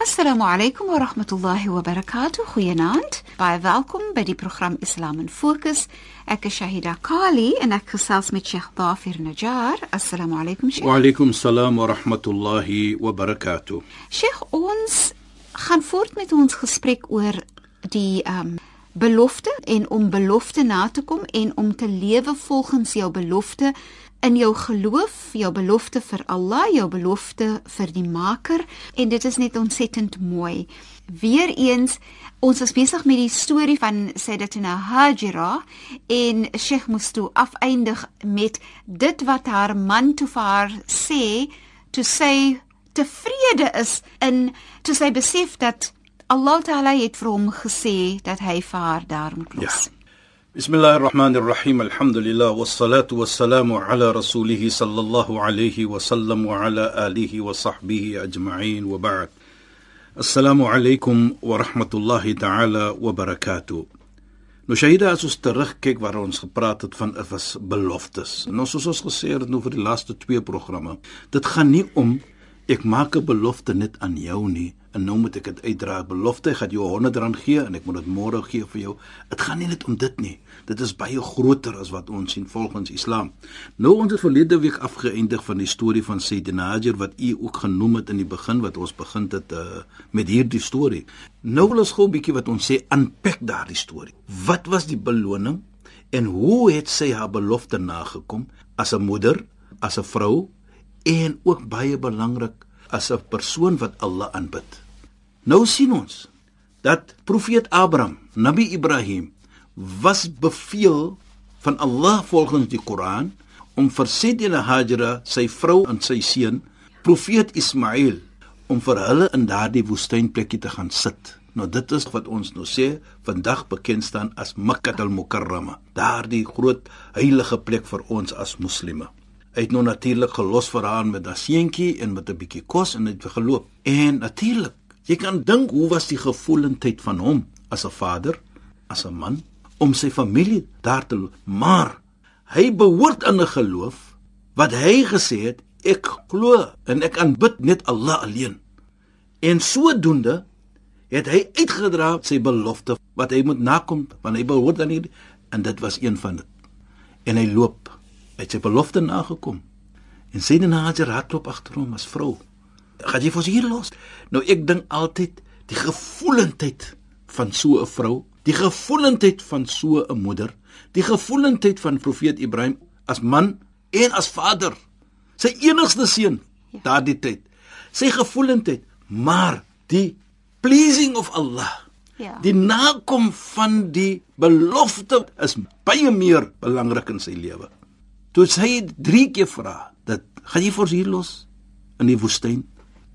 Assalamu alaykum wa rahmatullahi wa barakatuh. Goeienaand. Baie welkom by die program Islam in Fokus. Ek is Shahida Kali en ek gesels met Sheikh Dafir Najjar. Assalamu alaykum Sheikh. Wa alaykum salaam wa rahmatullahi wa barakatuh. Sheikh, ons gaan voort met ons gesprek oor die um belofte en om belofte na te kom en om te lewe volgens jou belofte in jou geloof, jou belofte vir Allah, jou belofte vir die Maker en dit is net ontsettend mooi. Weereens ons was besig met die storie van Sayyidatina Hajira en Sheikh Mustu afeindig met dit wat haar man toe vir haar sê, toe sy tevrede is in toe sy besef dat Allah Taala het vir hom gesê dat hy vir haar daar moet los. Ja. بسم الله الرحمن الرحيم الحمد لله والصلاة والسلام على رسوله صلى الله عليه وسلم وعلى آله وصحبه أجمعين وبعد السلام عليكم ورحمة الله تعالى وبركاته Nou Shaida as ons terugkyk waar ons gepraat het van is beloftes. En ons soos ons gesê het nou vir die laaste twee programme, dit gaan nie om ek maak 'n belofte net aan jou nie en nou moet ek dit uitdra. Belofte gaan jou R100 gee en ek moet dit môre gee vir jou. Dit gaan nie net om dit nie. Dit is baie groter as wat ons sien volgens Islam. Nou ons het verlede week afgeëindig van die storie van Sayyidina Hajar wat u ook genoem het in die begin wat ons begin het uh, met hierdie storie. Nou wil ons gou 'n bietjie wat ons sê unpack daardie storie. Wat was die beloning en hoe het sy haar belofte nagekom as 'n moeder, as 'n vrou en ook baie belangrik as 'n persoon wat Allah aanbid. Nou sien ons dat profeet Abraham, Nabi Ibrahim was beveel van Allah volgens die Koran om vir Sayyidina Hajra, sy vrou en sy seun, profeet Ismail om vir hulle in daardie woestynplekkie te gaan sit. Nou dit is wat ons nou sê vandag bekend staan as Makkah al-Mukarrama, daardie groot heilige plek vir ons as moslimme. Hy het nou natuurlik gelos vir haar met 'n seentjie en met 'n bietjie kos en het geloop. En natuurlik, jy kan dink hoe was die gevoelendheid van hom as 'n vader, as 'n man om sy familie daar te loop. Maar hy behoort aan 'n geloof wat hy gesê het, ek glo en ek aanbid net Allah alleen. En sodoende het hy uitgedra sy belofte wat hy moet nakom want hy behoort aan hierdie en dit was een van dit. En hy loop het sy belofte nagekom. En sy Hajar hardloop agter hom as vrou. Gaan jy vir ons hier los? Nou ek dink altyd die gevoelendheid van so 'n vrou, die gevoelendheid van so 'n moeder, die gevoelendheid van profeet Ibrahim as man en as vader. Sy enigste seun ja. daardie tyd. Sy gevoelendheid, maar die pleasing of Allah. Ja. Die nakom van die belofte is baie meer belangrik in sy lewe. Toe sy drie keer vra dat gaan jy vir hier los in die woestyn?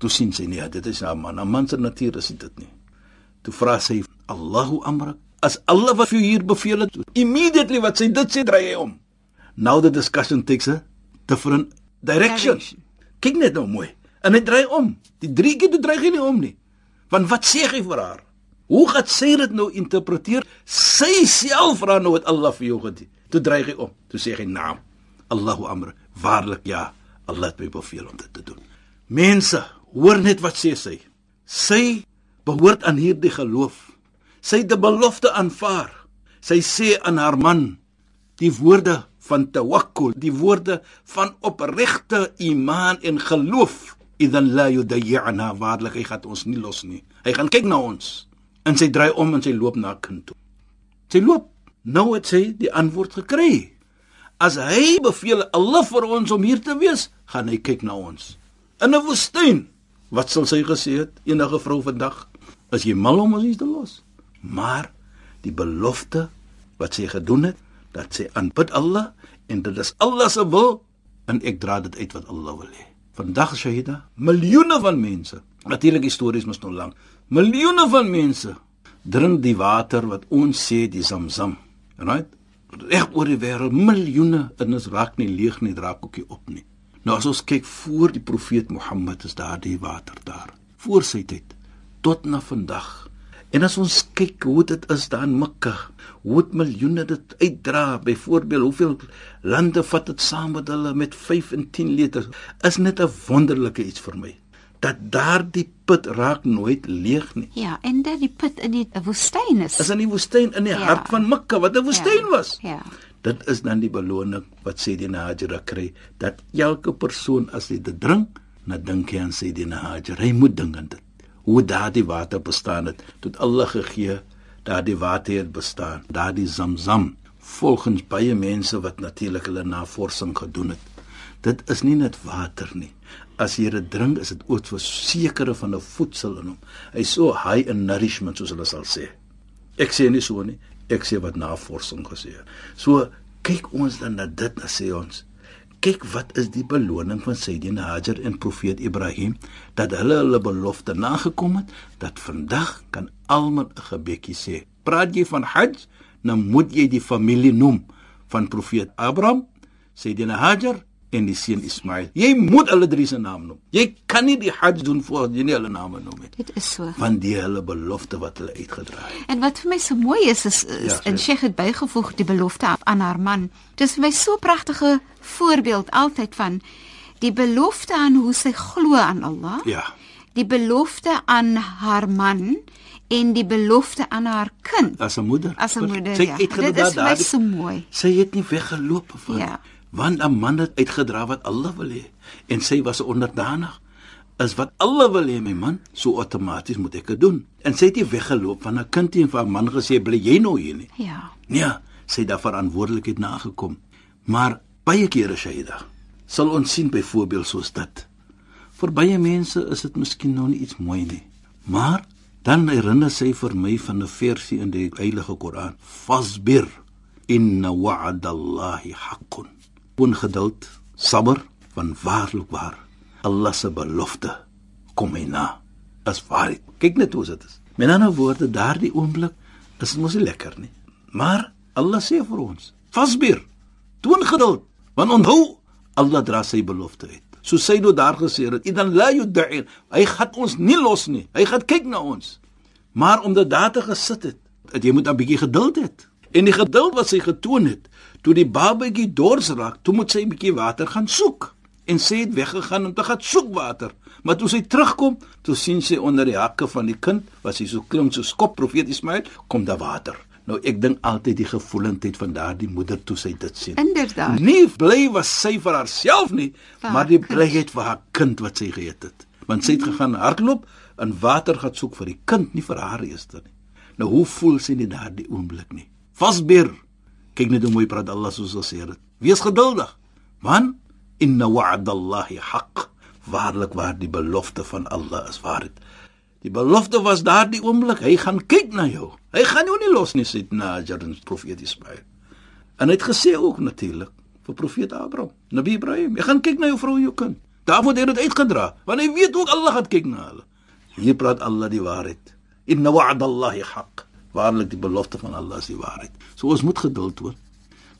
Toe sien sy nee, dit is 'n man, 'n man se natuur is dit nie. Toe vra sy Allahu amrak, as Allah wat vir hier beveel het, immediately wat sy dit sê dry hy om. Now the discussion takes a different direction. Kyk net nou mooi. En hy dry om. Die drie keer toe dry hy nie om nie. Want wat sê hy vir haar? Hoe gaan sy dit nou interpreteer? Sy self vra nou wat Allah vir jou gedoen. Toe dry hy om. Toe sê hy naam. Allahu amr. Waarlik ja, Allah het my beveel om dit te doen. Mense, hoor net wat sê sy. Sy behoort aan hierdie geloof. Sy het die belofte aanvaar. Sy sê aan haar man die woorde van tawakkul, die woorde van opregte iman en geloof. Idan la yudayyana waarlik hy gaan ons nie los nie. Hy gaan kyk na ons. En sy draai om en sy loop na kind toe. Sy loop. Nou het sy die antwoord gekry. As hy beveel Allah vir ons om hier te wees, gaan hy kyk na ons. In 'n woestyn. Wat sal sy gesê het enige vrou vandag As jy mal om ons iets te los. Maar die belofte wat sy gedoen het, dat sy aanbid Allah en dit is Allah se wil en ek dra dit uit wat Allah wil hê. Vandag Shahida, miljoene van mense. Natuurlik stories mos nou lank. Miljoene van mense drink die water wat ons sê die Zamzam. Right? Reg oor die wêreld miljoene en ons raak nie leeg nie, raak ook nie op nie. Nou as ons kyk voor die profeet Mohammed is daar die water daar. Voor sy tyd tot na vandag. En as ons kyk hoe dit is daar in Mekka, hoe dit miljoene dit uitdra, byvoorbeeld hoeveel lande vat dit saam met hulle met 5 en 10 liter, is net 'n wonderlike iets vir my. Dat daardie put raak nooit leeg nie. Ja, en dat die put in die woestyn is. Is in die woestyn in die ja. hart van Mekka wat 'n woestyn ja. was. Ja. Dit is dan die beloning wat Sayyidina Hajar kry dat elke persoon as hy dit drink, na dink hy aan Sayyidina Hajar. Hy moet dink aan dit hoe daardie water bestaan het tot Allah gegee daardie water het bestaan daardie zamzam volgens baie mense wat natuurlik hulle navorsing gedoen het dit is nie net water nie. As jy dit drink is dit ook so sekere van 'n voedsel in hom. Hy's so high in nourishment soos hulle sal sê. Ek sê nie so nie. Ek sê wat navorsing gesê so kyk ons dan na dit en sê ons kyk wat is die beloning van Sayyidina Hajar en Profeet Ibrahim dat hulle hulle belofte nagekom het dat vandag kan almal 'n gebedjie sê. Praat jy van Hajj, dan moet jy die familie noem van Profeet Abraham, Sayyidina Hajar en die seun Ismail. Jy moet hulle drie se naam noem. Jy kan nie die Hajj doen voor jy nie hulle name noem nie. Dit is so. Want die hulle belofte wat hulle uitgedra het. En wat vir my so mooi is is, is ja, en Sheikh het bygevoeg die belofte aan haar man. Dis vir my so pragtige voorbeeld altyd van die belofte aan hoe sy glo aan Allah. Ja. Die belofte aan haar man en die belofte aan haar kind as 'n moeder. As 'n moeder. Sy ja. het Dit is vir my so mooi. Sy het nie weggeloop van. Ja want 'n man het uitgedra wat Allah wil hê en sy was onderdanig is wat Allah wil hê my man. So outomaties moet ek dit doen. En sy het nie weggeloop van 'n kind en van 'n man gesê bly jy nou hier nie? Ja. Nee sy het daar verantwoordelikheid nagekom. Maar baie kere Shaida sal ons sien byvoorbeeld soos dit. Vir baie mense is dit miskien nou nie iets mooi nie. Maar dan herinner sy vir my van 'n versie in die Heilige Koran. Fasbir inna wa'dallahi haqqun ongeduld, sabber, van waarlik waar Allah se belofte kom hy na. As waarheid. Kyk net hoe dit is. Met ander woorde, daardie oomblik is dit mos nie lekker nie. Maar Allah sê vir ons: "Fasbir, toon geduld, want onthou, Allah dra sy belofte uit." So sê hy daar gesê dat idan la yud'in, hy gaan ons nie los nie. Hy gaan kyk na ons. Maar om dit daar te gesit het, dat jy moet 'n bietjie geduld hê. En die geduld wat sy getoon het, Toe die babatjie dors raak, toe moet sy 'n bietjie water gaan soek en sy het weggegaan om te gaan soek water. Maar toe sy terugkom, toe sien sy onder die hakke van die kind, wat sy so klein so skop profeet Ismail, kom daar water. Nou ek dink altyd die gevoelendheid van daardie moeder toe sy dit sien. Inderdaad. Nie bly was sy vir haarself nie, Vaak. maar die blyheid vir haar kind wat sy geëet het. Want sy het gegaan hardloop en water gaan soek vir die kind, nie vir haar eers nie. Nou hoe voel sy in daardie oomblik nie? Vasbir Kyk net hoe mooi praat Allah soos ons sê dit. Wees geduldig. Want inna wa'dallahi haqq. Waarlik waar die belofte van Allah is waarheid. Die belofte was daardie oomblik, hy gaan kyk na jou. Hy gaan jou nie los nie, sê Najar en profeet Ismail. En hy het gesê ook natuurlik vir profeet Abraham, Nabi Ibrahim, hy gaan kyk na jou vrou en jou kind. Daarvoor het hy dit uitgedra, want hy weet ook Allah gaan kyk na hulle. Hier praat Allah die waarheid. Inna wa'dallahi haqq waarlik die belofte van Allah is die waarheid. So ons moet geduld hê.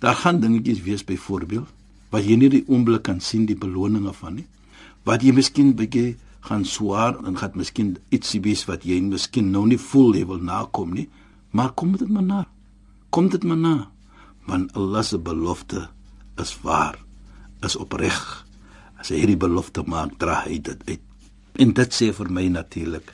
Daar gaan dingetjies wees byvoorbeeld wat jy nie die oomblik kan sien die beloninge van nie. Wat jy miskien bietjie gaan swaar en gaan miskien ietsie wees wat jy miskien nou nie voel jy wil nakom nie, maar kom dit maar na. Kom dit maar na. Want Allah se belofte is waar, is opreg. As hy hierdie belofte maak, dra hy dit uit. En dit sê vir my natuurlik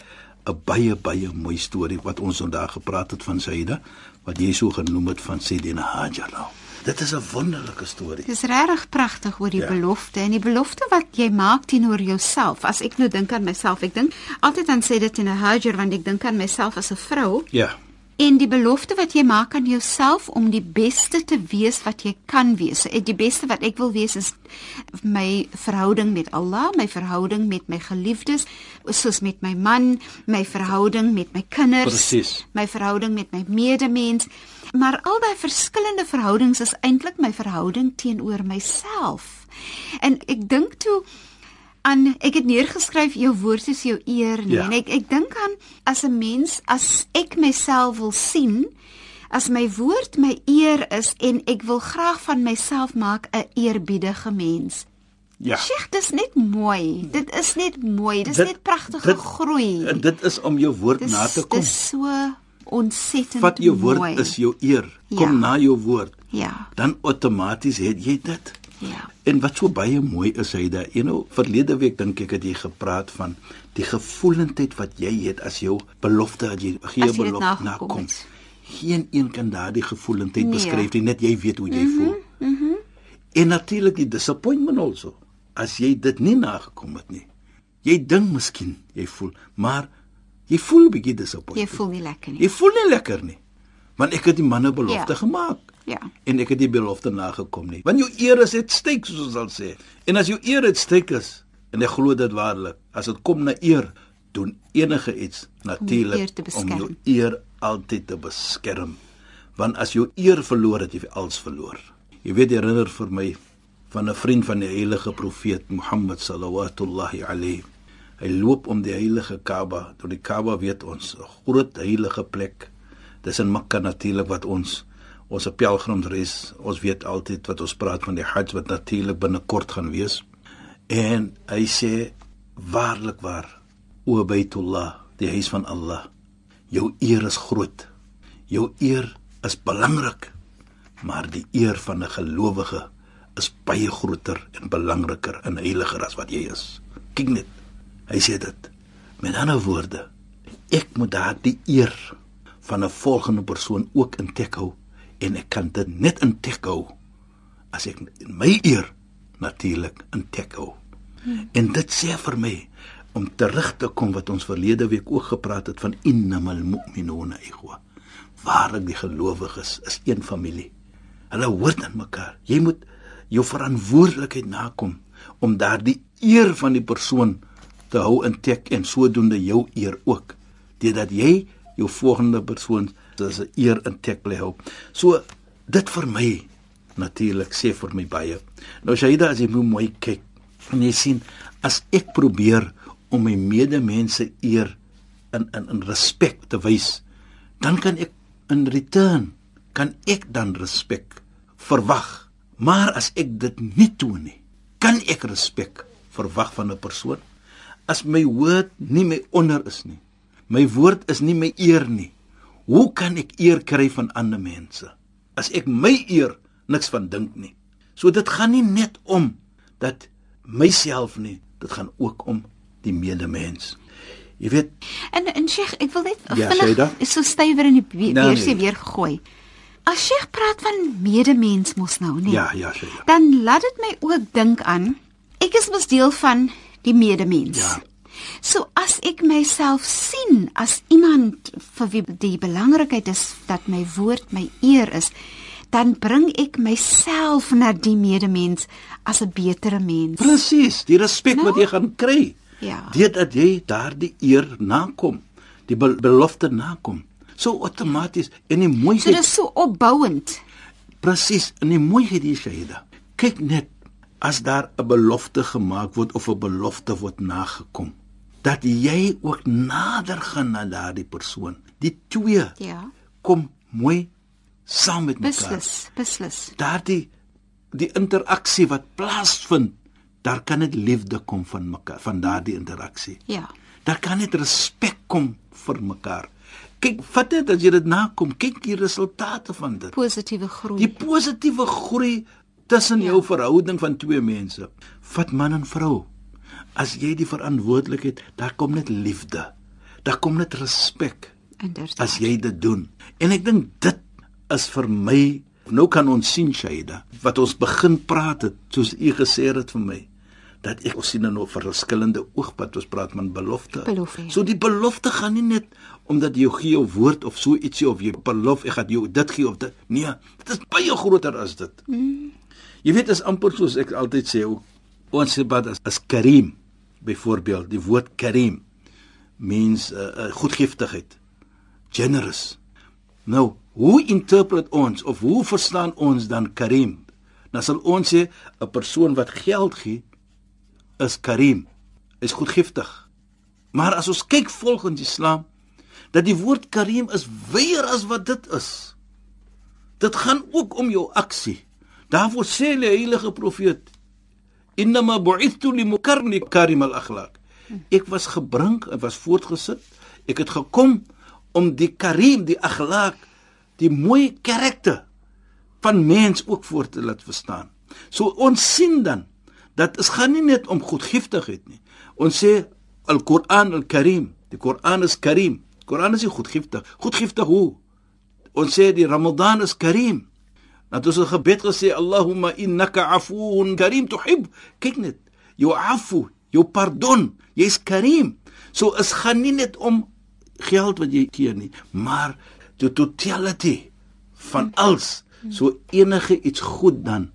'n baie baie mooi storie wat ons vandag gepraat het van Saida wat jy so genoem het van Sayyidina Hajar. Dit is 'n wonderlike storie. Dit is regtig pragtig oor die ja. belofte en die belofte wat jy maak teenoor jouself. As ek nou dink aan myself, ek dink altyd aan sê dit in 'n Hajar want ek dink aan myself as 'n vrou. Ja. En die belofte wat jy maak aan jouself om die beste te wees wat jy kan wees. Eh, Die beste wat ek wil wees is my verhouding met Allah, my verhouding met my geliefdes, soos met my man, my verhouding met my kinders, Presies. my verhouding met my medemens. Maar al daai verskillende verhoudings is eintlik my verhouding teenoor myself. En ek dink toe aan ek het neergeskryf jou woord is jou eer nie Ja. en ek ek dink aan as 'n mens as ek myself wil sien as my woord my eer is en ek wil graag van myself maak 'n eerbiedige mens. Ja. Sheikh, dis net mooi. Dit is net mooi. Dis Dit- net pragtige dit- groei. En dit is om jou woord Dis na te kom. dis so ontsettend Vat jou woord mooi. is jou eer. Kom Ja. na jou woord. Ja. Dan outomaties het jy dit. Ja. En wat so baie mooi is hy daar. You know, verlede week dink ek het jy gepraat van die gevoelendheid wat jy het as jou belofte dat jy gee jy belofte nakom. het. Geen een kan daardie gevoelendheid Nee. beskryf nie, net jy weet hoe jy voel. En natuurlik die disappointment also. As jy dit nie nagekom het nie. Jy dink miskien jy voel, maar jy voel 'n bietjie Jy disappointed. voel nie lekker nie. Jy voel nie lekker nie. Want ek het die manne belofte Ja. gemaak. Ja. En ek het die belofte nagekom nie. Want jou eer is het steek soos ons sal sê. En as jou eer het steek is, en ek glo dit waarlik, as dit kom na eer, doen enige iets natuurlik om jou eer altyd te beskerm. Want as jou eer verloor het, jy alles verloor. Jy weet herinner vir my van 'n vriend van die heilige profeet Mohammed sallallahu alayhi. Hy loop om die heilige Kaaba. Deur die Kaaba weet ons 'n groot heilige plek. Dis in Mekka natuurlik wat ons ons pelgrimsreis, ons weet altyd wat ons praat van die Hajj wat natuurlik binnekort gaan wees. En hy sê waarlik waar o Baitullah, die huis van Allah. Jou eer is groot. Jou eer is belangrik. Maar die eer van 'n gelowige is baie groter en belangriker en heiliger as wat jy is. Kyk net. Hy sê dit. Met ander woorde, ek moet daardie eer van 'n volgende persoon ook in tek hou en ek kan dit net in tek hou as ek my eer natuurlik in tek hou. En dit sê vir my om terug te kom wat ons verlede week ook gepraat het van innamal mu'minuna ikhwa. Waarlik die gelowiges is een familie. Hulle hoort aan mekaar. Jy moet jou verantwoordelikheid nakom om daardie eer van die persoon te hou in tek en sodoende jou eer ook deurdat jy jou volgende persoon se eer in tek bly hou. So dit vir my natuurlik sê vir my baie. Nou Shaida as jy mooi kyk en jy sien as ek probeer om my medemense eer in in in respek te wys, dan kan ek in return kan ek dan respek verwag. Maar as ek dit nie toon nie, kan ek respek verwag van 'n persoon as my woord nie my onder is nie. My woord is nie my eer nie. Hoe kan ek eer kry van ander mense as ek my eer niks van dink nie? So dit gaan nie net om dat myself nie, dit gaan ook om die medemens. Jy weet, En en Sheikh, ek wil net Ja, Shaida? is so stywer in die be- Nee, beursie nee. weer gegooi. As Sheikh praat van medemens mos nou, nee. ja, ja, Shaida. Dan laat dit my ook dink aan ek is mos deel van die medemens. Ja. So as ek myself sien as iemand vir wie die belangrikheid is dat my woord my eer is, dan bring ek myself na die medemens as 'n betere mens. Presies, die respek Nou? wat jy gaan kry. Ja. Deurdat jy daardie eer nakom, die be belofte nakom. So outomaties en die So mooiheid dis so opbouend. Presies, in die mooiheid hier Shahida. Kyk net as daar 'n belofte gemaak word of 'n belofte word nagekom, dat jy ook nader gaan na daardie persoon. Die twee Ja. kom mooi saam met mekaar. Beslis, beslis. Daardie die interaksie wat plaasvind, daar kan net liefde kom van mekaar, van daardie interaksie. Ja. Daar kan net respek kom vir mekaar. Kyk, vat dit as jy dit nakom, kyk die resultate van dit. Positiewe groei. Die positiewe groei tussen Ja. jou verhouding van twee mense. Vat man en vrou. As jy die verantwoordelikheid, daar kom net liefde. Daar kom net respek Inderdaad. as jy dit doen. En ek dink dit is vir my nou kan ons sien Shaida wat ons begin praat het soos u gesê het vir my dat ek ons sien nou vir verskillende oogpad ons praat van belofte. Belofte, ja. So die belofte gaan nie net omdat jy gee 'n woord of so ietsie of jy beloof ek gaan jou dit gee of dit. Nee, dit is baie groter as dit. Mm. Jy weet as amper soos ek altyd sê, ons sê wat as, as Karim byvoorbeeld, die woord Karim means uh, uh, goedgiftigheid, generous. Nou, hoe interpret ons of hoe verstaan ons dan Karim? Dan sal ons sê 'n persoon wat geld gee is Karim, is goedgiftig. Maar as ons kyk volgens Islam dat die woord Karim is wyer as wat dit is. Dit gaan ook om jou aksie. Daarvoor sê die heilige profeet: "Innama bu'ithtu limukarni karim al-akhlaq." Ek was gebring, ek was voortgesit. Ek het gekom om die karim, die akhlaq, die mooi karakter van mens ook voor te laat verstaan. So ons sien dan dat dit gaan nie net om goedgiftigheid nie. Ons sê Al-Qur'an Al-Karim, die Qur'an is Karim. Qur'an is goedgiftig. Goedgiftig hoe? Ons sê die Ramadan is Karim. Dat ons 'n gebed gesê Allahumma innaka afuun karim tuhib. Kyk net, jou afu, jou pardon, jy's Karim. So is gaan nie net om geld wat jy gee nie, maar die totality van alles. So enige iets goed dan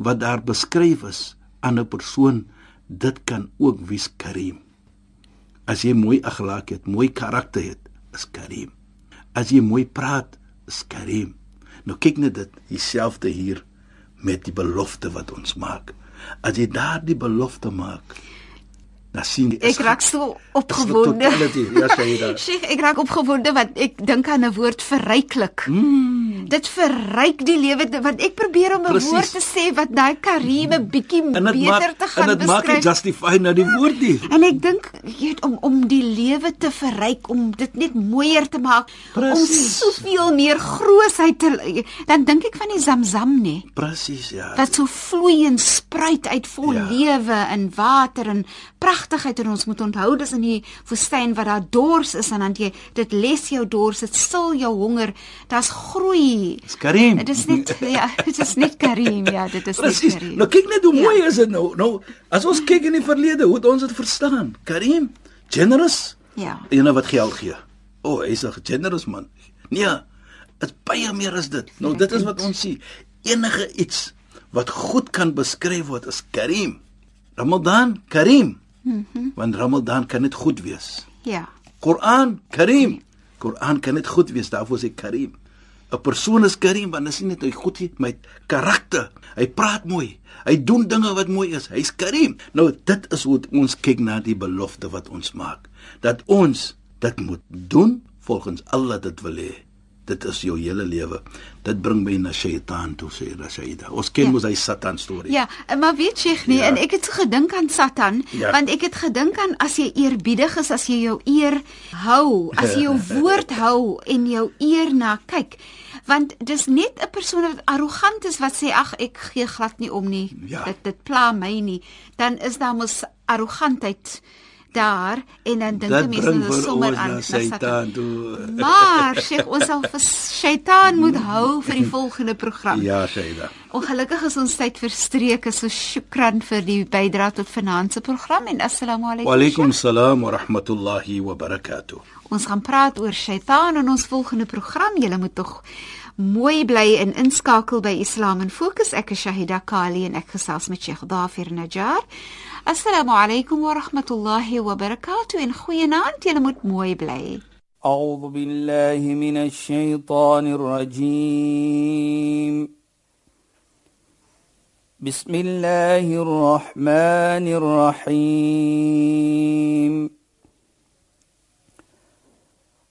wat daar beskryf is aan 'n persoon, dit kan ook wees Karim. As jy mooi aglaak het, mooi karakter het, is Karim. As jy mooi praat, is Karim. Nou kyk net dit dieselfde hier met die belofte wat ons maak. As jy daardie belofte maak, dan sien jy Ek raak so opgewonde. Ja, dit. Sheikh, ek raak opgewonde want ek dink aan 'n woord verryklik. Mm. Dit verryk die lewe want ek probeer om 'n woord te sê wat daai Karime bietjie beter maak, te gaan beskryf. En dit maak dit justify na die woord nie. En ek dink jy weet om om die lewe te verryk, om dit net mooier te maak, Precies. om soveel meer grootheid te dan dink ek van die Zamzam nê. Presies, ja. Wat so vloei en spruit uit vol Ja. lewe en water en pragtigheid en ons moet onthou dis in die woestyn wat daar dors is en dan jy dit les jou dors, dit sil jou honger. Daar's groei. Dis Karim. Dit is net ja, dit is net Karim, ja, dit is Presies. net Karim. Nou kyk net hoe Ja. mooi is dit nou. Nou, as ons kyk in die verlede, hoe het ons dit verstaan? Karim, generous. Ja. Ene wat geld gee. O, oh, hy's 'n generous man. Nee, dit baie meer as dit. Nou dit is wat ons sien. Enige iets wat goed kan beskryf word as Karim. Ramadan, Karim. Mm Want Ramadan kan net goed wees. Ja. Koran, Karim. Koran kan net goed wees, daarvoor sê Karim. 'n Persoon is Karim want dit is nie net hy goed het met karakter. Hy praat mooi. Hy doen dinge wat mooi is. Hy's Karim. Nou dit is hoe ons kyk na die belofte wat ons maak. Dat ons dit moet doen volgens Allah dit wil hê. Dit is jou hele lewe. Dit bring my na Shaitan toe sê Rashaida. Ons ken Ja. mos hy Satan storie. Ja, maar weet jy nie Ja. ja. en ek het so gedink aan Satan Ja. want ek het gedink aan as jy eerbiedig is, as jy jou eer hou, as jy jou woord hou en jou eer na kyk. Want dis net 'n persoon wat arrogant is wat sê ag ek gee glad nie om nie. Ja. Dit dit pla my nie. Dan is daar mos arrogantheid daar en dan dink die mense nou sommer aan na Satan toe. Maar sê ons sal vir Shaitan moet hou vir die volgende program. Ja, Shaida. Ongelukkig is ons tyd verstreek. So shukran vir die bydrae tot finansie program en assalamu alaykum. Wa alaykum salaam wa rahmatullahi wa barakatuh. Ons gaan praat oor Shaitan in ons volgende program. Julle moet tog mooi bly en inskakel by Islam in Fokus. Ek is Shahida Kali en ek gesels met Sheikh Dafir Najjar. Assalamu alaykum wa rahmatullahi wa barakatuh en goeienaand. Julle moet mooi bly. أعوذ بالله من الشيطان الرجيم بسم الله الرحمن الرحيم